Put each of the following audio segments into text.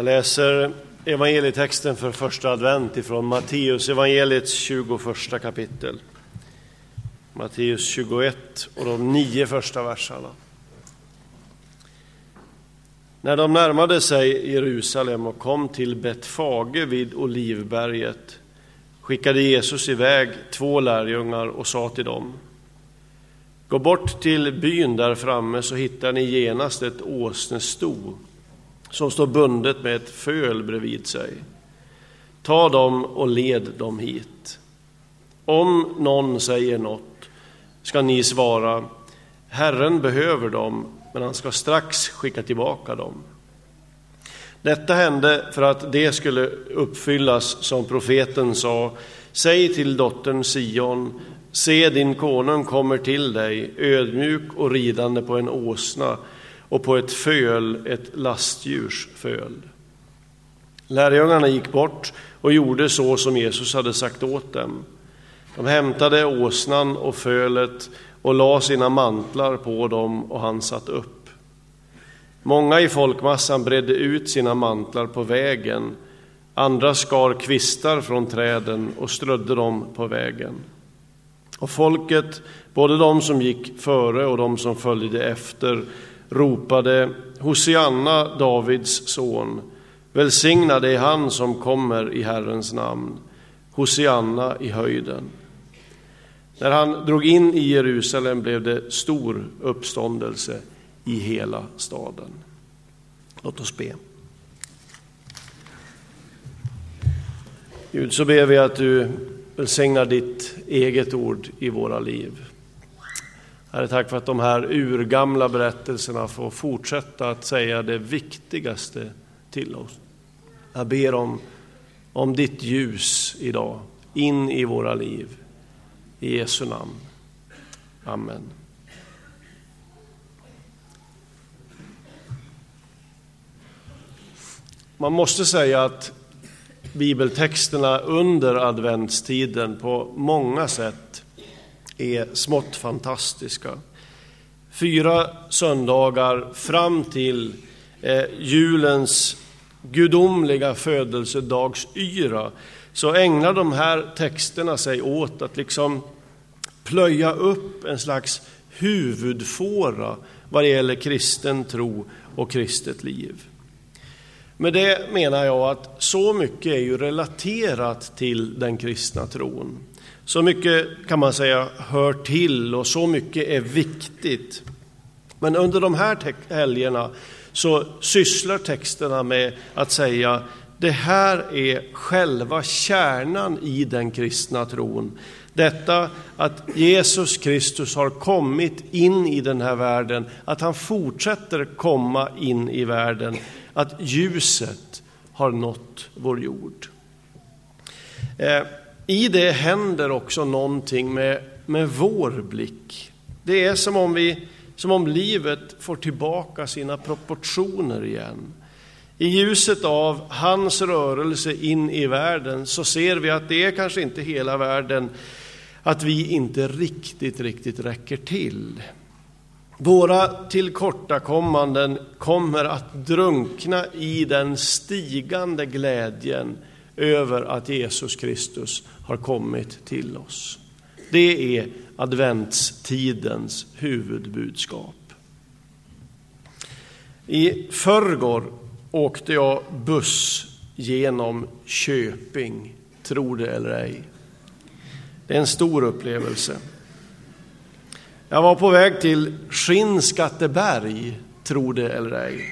Jag läser evangelietexten för första advent ifrån Matteus evangeliets 21 kapitel. Matteus 21 och de nio första verserna. När de närmade sig Jerusalem och kom till Betfage vid Olivberget skickade Jesus iväg två lärjungar och sa till dem Gå bort till byn där framme så hittar ni genast ett åsnesto som står bundet med ett föl bredvid sig. Ta dem och led dem hit. Om någon säger något ska ni svara, Herren behöver dem, men han ska strax skicka tillbaka dem. Detta hände för att det skulle uppfyllas som profeten sa, säg till dottern Sion, se din konung kommer till dig, ödmjuk och ridande på en åsna, och på ett föl, ett lastdjurs föl. Lärjungarna gick bort och gjorde så som Jesus hade sagt åt dem. De hämtade åsnan och fölet och la sina mantlar på dem och han satt upp. Många i folkmassan bredde ut sina mantlar på vägen, andra skar kvistar från träden och strödde dem på vägen. Och folket, både de som gick före och de som följde efter, ropade Hosianna, Davids son. Välsignad är han som kommer i Herrens namn. Hosianna i höjden. När han drog in i Jerusalem blev det stor uppståndelse i hela staden. Låt oss be. Gud, så ber vi att du välsignar ditt eget ord i våra liv. Herre, tack för att de här urgamla berättelserna får fortsätta att säga det viktigaste till oss. Jag ber om, om ditt ljus idag, in i våra liv. I Jesu namn. Amen. Man måste säga att bibeltexterna under adventstiden på många sätt är smått fantastiska. Fyra söndagar fram till eh, julens gudomliga födelsedagsyra så ägnar de här texterna sig åt att liksom plöja upp en slags huvudfåra vad det gäller kristen tro och kristet liv. Med det menar jag att så mycket är ju relaterat till den kristna tron. Så mycket kan man säga hör till och så mycket är viktigt. Men under de här helgerna så sysslar texterna med att säga det här är själva kärnan i den kristna tron. Detta att Jesus Kristus har kommit in i den här världen, att han fortsätter komma in i världen, att ljuset har nått vår jord. Eh, I det händer också någonting med, med vår blick. Det är som om, vi, som om livet får tillbaka sina proportioner igen. I ljuset av hans rörelse in i världen så ser vi att det är kanske inte hela världen, att vi inte riktigt, riktigt räcker till. Våra tillkortakommanden kommer att drunkna i den stigande glädjen över att Jesus Kristus har kommit till oss. Det är adventstidens huvudbudskap. I förrgår åkte jag buss genom Köping, tro det eller ej. Det är en stor upplevelse. Jag var på väg till Skinnskatteberg, tro det eller ej.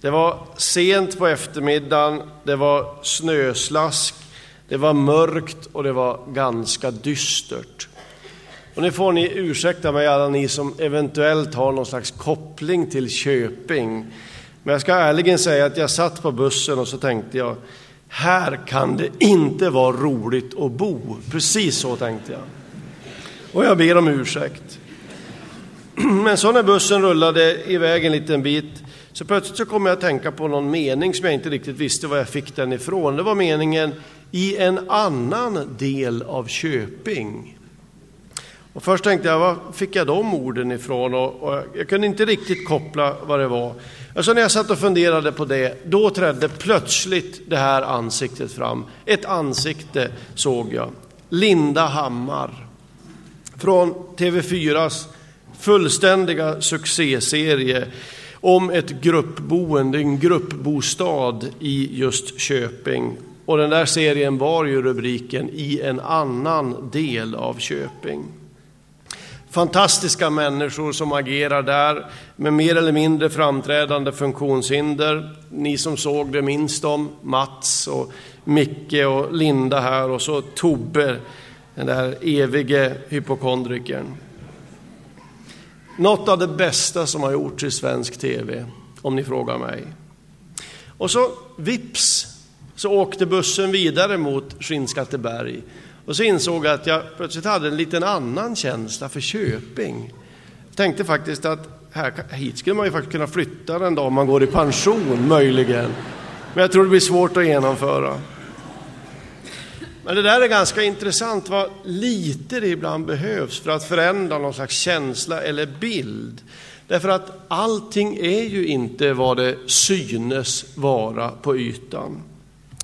Det var sent på eftermiddagen, det var snöslask, det var mörkt och det var ganska dystert. Och nu får ni ursäkta mig alla ni som eventuellt har någon slags koppling till Köping. Men jag ska ärligen säga att jag satt på bussen och så tänkte jag, här kan det inte vara roligt att bo. Precis så tänkte jag. Och jag ber om ursäkt. Men så när bussen rullade iväg en liten bit så plötsligt så kom jag att tänka på någon mening som jag inte riktigt visste var jag fick den ifrån. Det var meningen i en annan del av Köping. Och först tänkte jag, var fick jag de orden ifrån? Och, och jag kunde inte riktigt koppla vad det var. Alltså när jag satt och funderade på det, då trädde plötsligt det här ansiktet fram. Ett ansikte såg jag. Linda Hammar. Från TV4s fullständiga succéserie om ett gruppboende, en gruppbostad i just Köping. Och den där serien var ju rubriken I en annan del av Köping. Fantastiska människor som agerar där med mer eller mindre framträdande funktionshinder. Ni som såg det minns dem, Mats och Micke och Linda här och så Tobbe, den där evige hypokondrikern. Något av det bästa som har gjorts i svensk tv, om ni frågar mig. Och så vips så åkte bussen vidare mot Skinnskatteberg. Och så insåg jag att jag plötsligt hade en liten annan känsla för Köping. Jag tänkte faktiskt att här, hit skulle man ju faktiskt kunna flytta den dag man går i pension, möjligen. Men jag tror det blir svårt att genomföra. Men det där är ganska intressant, vad lite det ibland behövs för att förändra någon slags känsla eller bild. Därför att allting är ju inte vad det synes vara på ytan.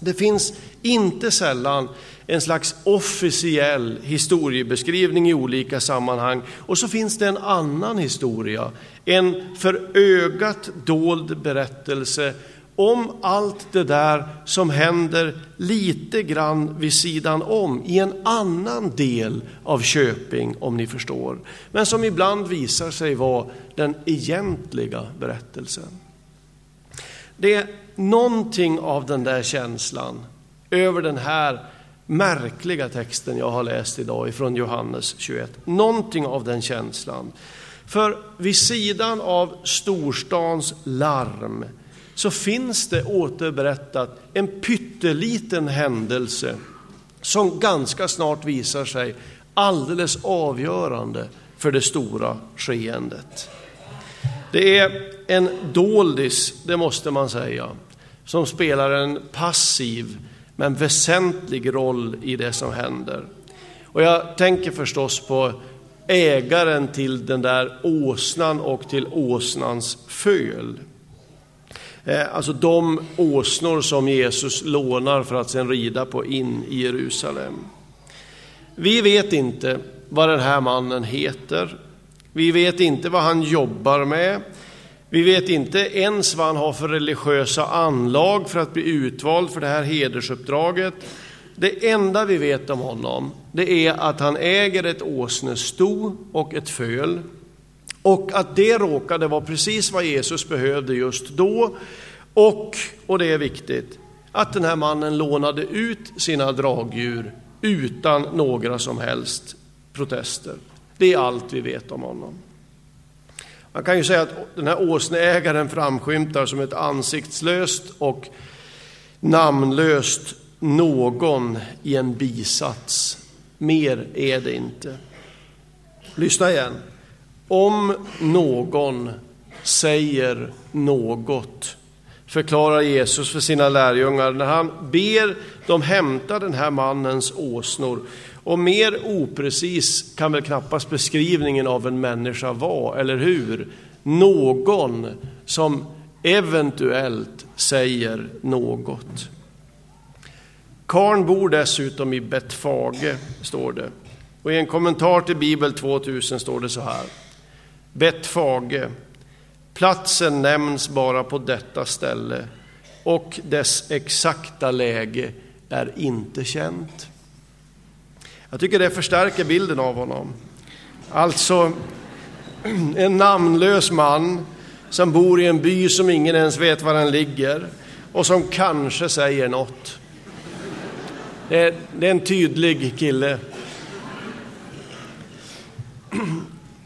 Det finns inte sällan en slags officiell historiebeskrivning i olika sammanhang. Och så finns det en annan historia, en för ögat dold berättelse om allt det där som händer lite grann vid sidan om i en annan del av Köping, om ni förstår. Men som ibland visar sig vara den egentliga berättelsen. Det är någonting av den där känslan över den här märkliga texten jag har läst idag ifrån Johannes 21. Någonting av den känslan. För vid sidan av storstans larm så finns det återberättat en pytteliten händelse som ganska snart visar sig alldeles avgörande för det stora skeendet. Det är en doldis, det måste man säga, som spelar en passiv men väsentlig roll i det som händer. Och jag tänker förstås på ägaren till den där åsnan och till åsnans föl. Eh, alltså de åsnor som Jesus lånar för att sedan rida på in i Jerusalem. Vi vet inte vad den här mannen heter. Vi vet inte vad han jobbar med. Vi vet inte ens vad han har för religiösa anlag för att bli utvald för det här hedersuppdraget. Det enda vi vet om honom, det är att han äger ett åsnesto och ett föl. Och att det råkade vara precis vad Jesus behövde just då. Och, och det är viktigt, att den här mannen lånade ut sina dragdjur utan några som helst protester. Det är allt vi vet om honom. Man kan ju säga att den här åsneägaren framskymtar som ett ansiktslöst och namnlöst någon i en bisats. Mer är det inte. Lyssna igen. Om någon säger något, förklarar Jesus för sina lärjungar när han ber dem hämta den här mannens åsnor. Och mer oprecis kan väl knappast beskrivningen av en människa vara, eller hur? Någon som eventuellt säger något. Karn bor dessutom i Betfage, står det. Och i en kommentar till Bibel 2000 står det så här. Betfage, platsen nämns bara på detta ställe och dess exakta läge är inte känt. Jag tycker det förstärker bilden av honom. Alltså en namnlös man som bor i en by som ingen ens vet var den ligger och som kanske säger något. Det är, det är en tydlig kille.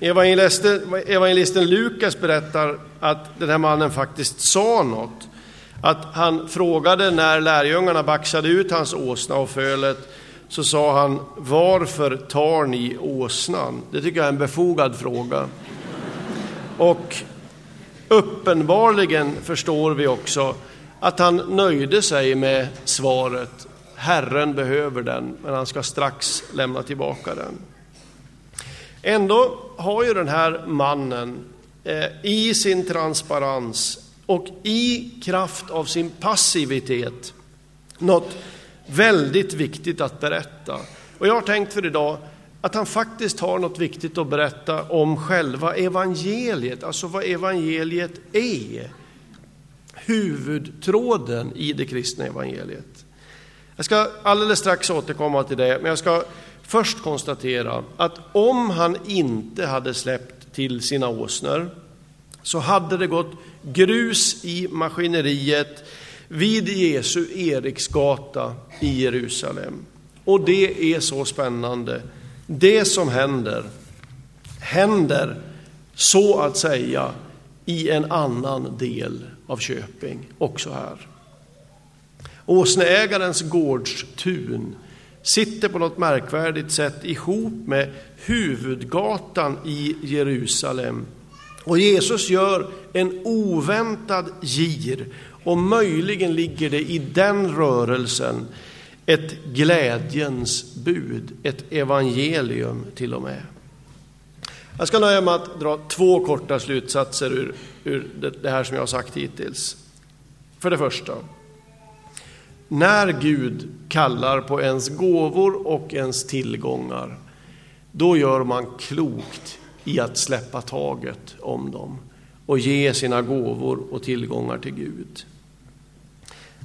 Evangelisten, evangelisten Lukas berättar att den här mannen faktiskt sa något. Att han frågade när lärjungarna baxade ut hans åsna och fölet så sa han, varför tar ni åsnan? Det tycker jag är en befogad fråga. Och uppenbarligen förstår vi också att han nöjde sig med svaret, Herren behöver den, men han ska strax lämna tillbaka den. Ändå har ju den här mannen eh, i sin transparens och i kraft av sin passivitet något väldigt viktigt att berätta. Och jag har tänkt för idag att han faktiskt har något viktigt att berätta om själva evangeliet, alltså vad evangeliet är. Huvudtråden i det kristna evangeliet. Jag ska alldeles strax återkomma till det, men jag ska först konstatera att om han inte hade släppt till sina åsnor så hade det gått grus i maskineriet vid Jesu Eriksgata i Jerusalem. Och det är så spännande. Det som händer, händer så att säga i en annan del av Köping, också här. Åsneägarens gårdstun sitter på något märkvärdigt sätt ihop med huvudgatan i Jerusalem. Och Jesus gör en oväntad gir och möjligen ligger det i den rörelsen ett glädjens bud, ett evangelium till och med. Jag ska nöja mig med att dra två korta slutsatser ur, ur det här som jag har sagt hittills. För det första, när Gud kallar på ens gåvor och ens tillgångar, då gör man klokt i att släppa taget om dem och ge sina gåvor och tillgångar till Gud.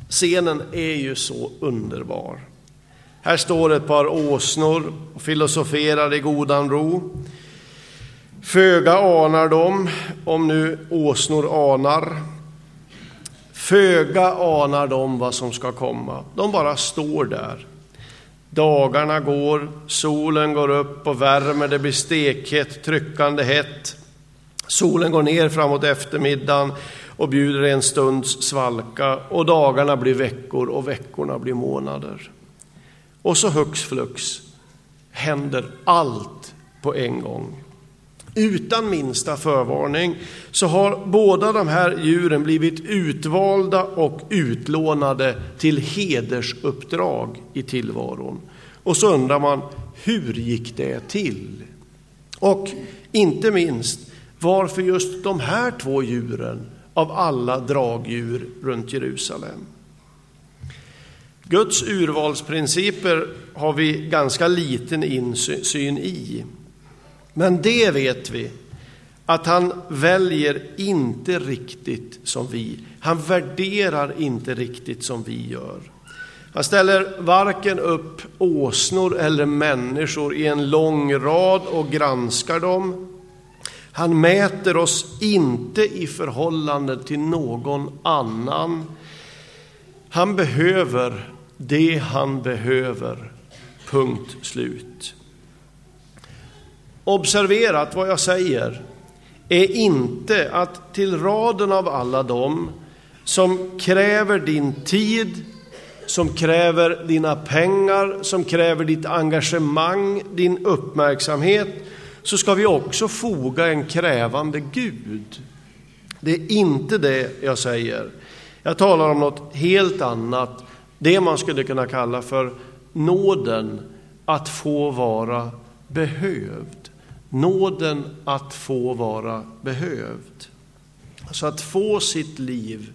Scenen är ju så underbar. Här står ett par åsnor och filosoferar i godan ro. Föga anar de, om nu åsnor anar, föga anar de vad som ska komma. De bara står där. Dagarna går, solen går upp och värmer, det blir stekhett, tryckande hett. Solen går ner framåt eftermiddagen och bjuder en stunds svalka och dagarna blir veckor och veckorna blir månader. Och så hux flux händer allt på en gång. Utan minsta förvarning så har båda de här djuren blivit utvalda och utlånade till hedersuppdrag i tillvaron. Och så undrar man, hur gick det till? Och inte minst, varför just de här två djuren av alla dragdjur runt Jerusalem? Guds urvalsprinciper har vi ganska liten insyn i. Men det vet vi, att han väljer inte riktigt som vi. Han värderar inte riktigt som vi gör. Han ställer varken upp åsnor eller människor i en lång rad och granskar dem. Han mäter oss inte i förhållande till någon annan. Han behöver det han behöver. Punkt slut. Observera att vad jag säger är inte att till raden av alla dem som kräver din tid, som kräver dina pengar, som kräver ditt engagemang, din uppmärksamhet, så ska vi också foga en krävande Gud. Det är inte det jag säger. Jag talar om något helt annat, det man skulle kunna kalla för nåden att få vara behövd. Nåden att få vara behövd. Alltså att få sitt liv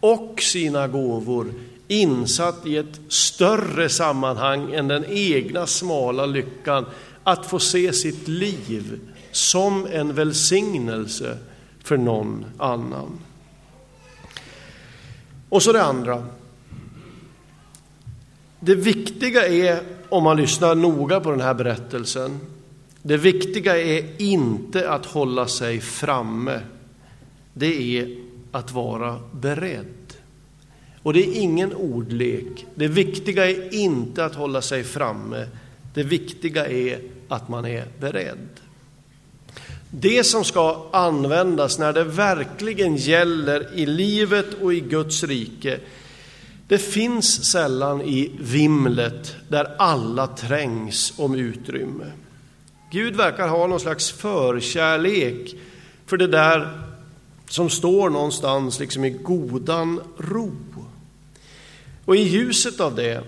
och sina gåvor insatt i ett större sammanhang än den egna smala lyckan. Att få se sitt liv som en välsignelse för någon annan. Och så det andra. Det viktiga är, om man lyssnar noga på den här berättelsen, det viktiga är inte att hålla sig framme. Det är att vara beredd. Och det är ingen ordlek. Det viktiga är inte att hålla sig framme. Det viktiga är att man är beredd. Det som ska användas när det verkligen gäller i livet och i Guds rike, det finns sällan i vimlet där alla trängs om utrymme. Gud verkar ha någon slags förkärlek för det där som står någonstans liksom i godan ro. Och i ljuset av det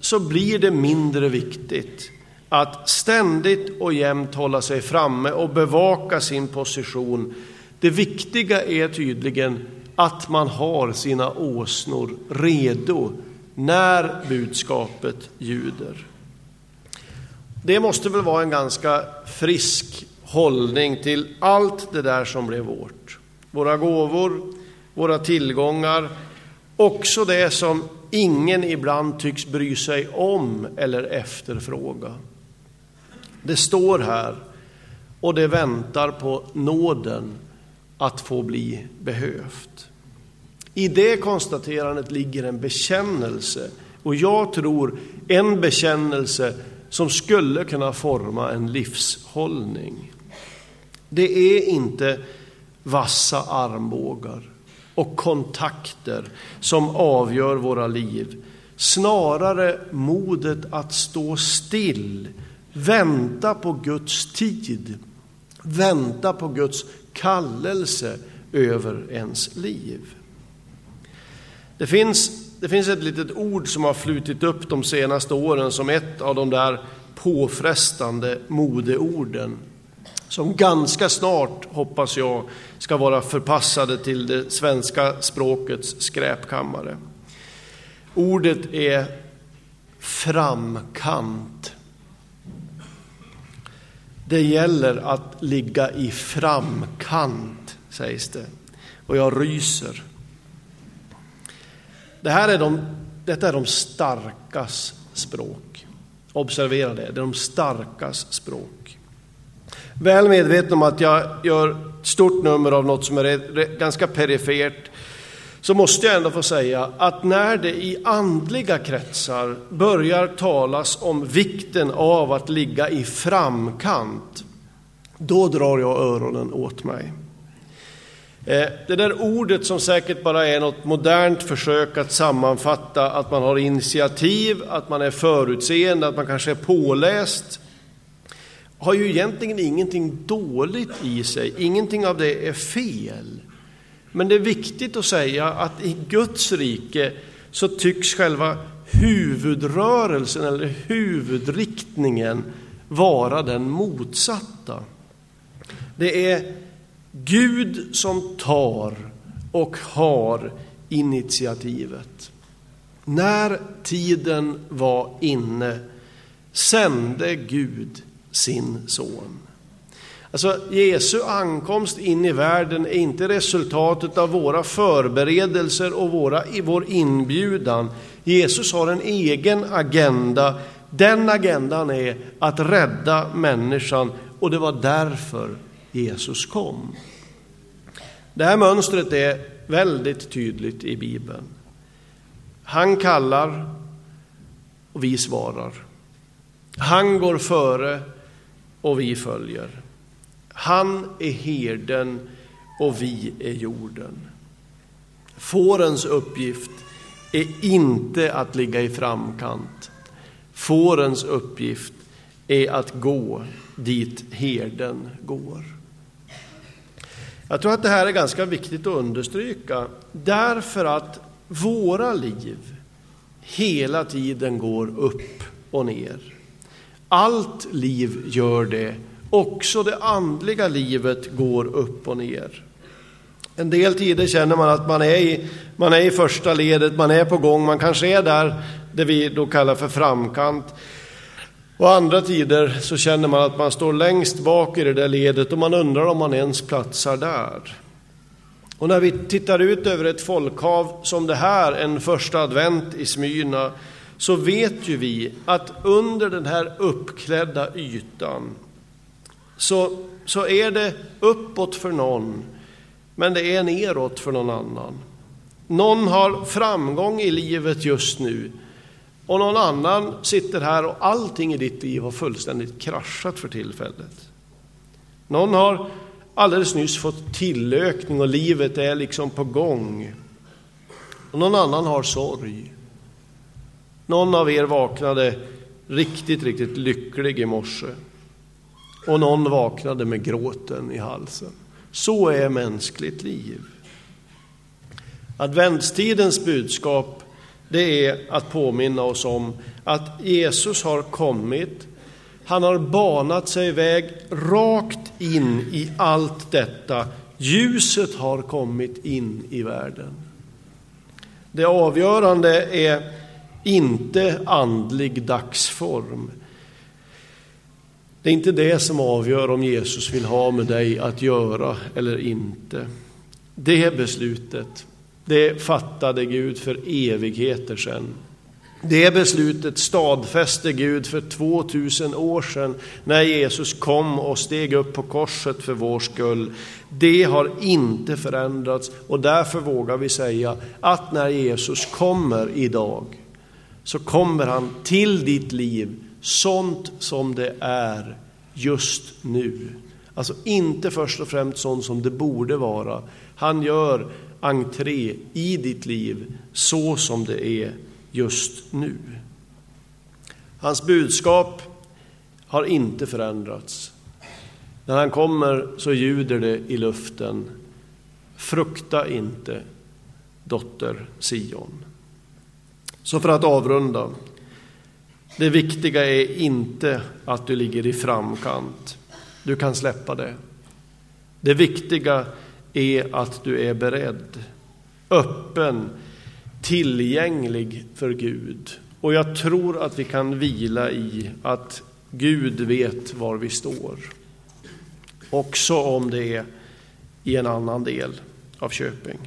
så blir det mindre viktigt att ständigt och jämt hålla sig framme och bevaka sin position. Det viktiga är tydligen att man har sina åsnor redo när budskapet ljuder. Det måste väl vara en ganska frisk hållning till allt det där som blev vårt. Våra gåvor, våra tillgångar, också det som ingen ibland tycks bry sig om eller efterfråga. Det står här och det väntar på nåden att få bli behövt. I det konstaterandet ligger en bekännelse och jag tror en bekännelse som skulle kunna forma en livshållning. Det är inte vassa armbågar och kontakter som avgör våra liv. Snarare modet att stå still, vänta på Guds tid, vänta på Guds kallelse över ens liv. Det finns, det finns ett litet ord som har flutit upp de senaste åren som ett av de där påfrestande modeorden som ganska snart, hoppas jag, ska vara förpassade till det svenska språkets skräpkammare. Ordet är framkant. Det gäller att ligga i framkant, sägs det. Och jag ryser. Det här är de, detta är de starkas språk. Observera det, det är de starkas språk. Väl medveten om att jag gör stort nummer av något som är ganska perifert, så måste jag ändå få säga att när det i andliga kretsar börjar talas om vikten av att ligga i framkant, då drar jag öronen åt mig. Eh, det där ordet som säkert bara är något modernt försök att sammanfatta att man har initiativ, att man är förutseende, att man kanske är påläst, har ju egentligen ingenting dåligt i sig, ingenting av det är fel. Men det är viktigt att säga att i Guds rike så tycks själva huvudrörelsen eller huvudriktningen vara den motsatta. Det är Gud som tar och har initiativet. När tiden var inne sände Gud sin son. Alltså Jesu ankomst in i världen är inte resultatet av våra förberedelser och våra, vår inbjudan. Jesus har en egen agenda. Den agendan är att rädda människan och det var därför Jesus kom. Det här mönstret är väldigt tydligt i Bibeln. Han kallar och vi svarar. Han går före och vi följer. Han är herden och vi är jorden. Fårens uppgift är inte att ligga i framkant. Fårens uppgift är att gå dit herden går. Jag tror att det här är ganska viktigt att understryka därför att våra liv hela tiden går upp och ner. Allt liv gör det, också det andliga livet går upp och ner. En del tider känner man att man är, i, man är i första ledet, man är på gång, man kanske är där det vi då kallar för framkant. Och andra tider så känner man att man står längst bak i det där ledet och man undrar om man ens platsar där. Och när vi tittar ut över ett folkhav som det här, en första advent i Smyrna, så vet ju vi att under den här uppklädda ytan så, så är det uppåt för någon, men det är neråt för någon annan. Någon har framgång i livet just nu, och någon annan sitter här och allting i ditt liv har fullständigt kraschat för tillfället. Någon har alldeles nyss fått tillökning och livet är liksom på gång. Och någon annan har sorg. Någon av er vaknade riktigt, riktigt lycklig i morse. Och någon vaknade med gråten i halsen. Så är mänskligt liv. Adventstidens budskap det är att påminna oss om att Jesus har kommit Han har banat sig väg rakt in i allt detta. Ljuset har kommit in i världen. Det avgörande är inte andlig dagsform. Det är inte det som avgör om Jesus vill ha med dig att göra eller inte. Det beslutet, det fattade Gud för evigheter sedan. Det beslutet stadfäste Gud för 2000 år sedan när Jesus kom och steg upp på korset för vår skull. Det har inte förändrats och därför vågar vi säga att när Jesus kommer idag så kommer han till ditt liv sånt som det är just nu. Alltså inte först och främst sånt som det borde vara. Han gör entré i ditt liv så som det är just nu. Hans budskap har inte förändrats. När han kommer så ljuder det i luften. Frukta inte, dotter Sion. Så för att avrunda. Det viktiga är inte att du ligger i framkant. Du kan släppa det. Det viktiga är att du är beredd, öppen, tillgänglig för Gud. Och jag tror att vi kan vila i att Gud vet var vi står. Också om det är i en annan del av Köping.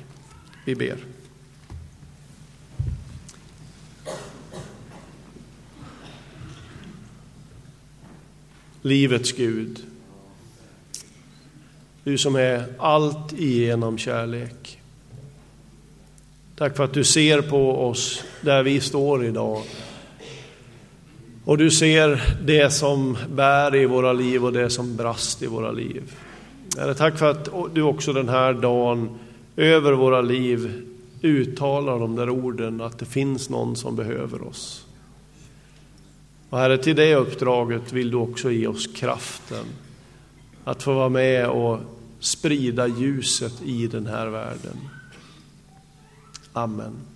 Vi ber. Livets Gud, du som är allt igenom kärlek. Tack för att du ser på oss där vi står idag. Och du ser det som bär i våra liv och det som brast i våra liv. Herre, tack för att du också den här dagen över våra liv uttalar de där orden att det finns någon som behöver oss. Och Herre, till det uppdraget vill du också ge oss kraften att få vara med och sprida ljuset i den här världen. Amen.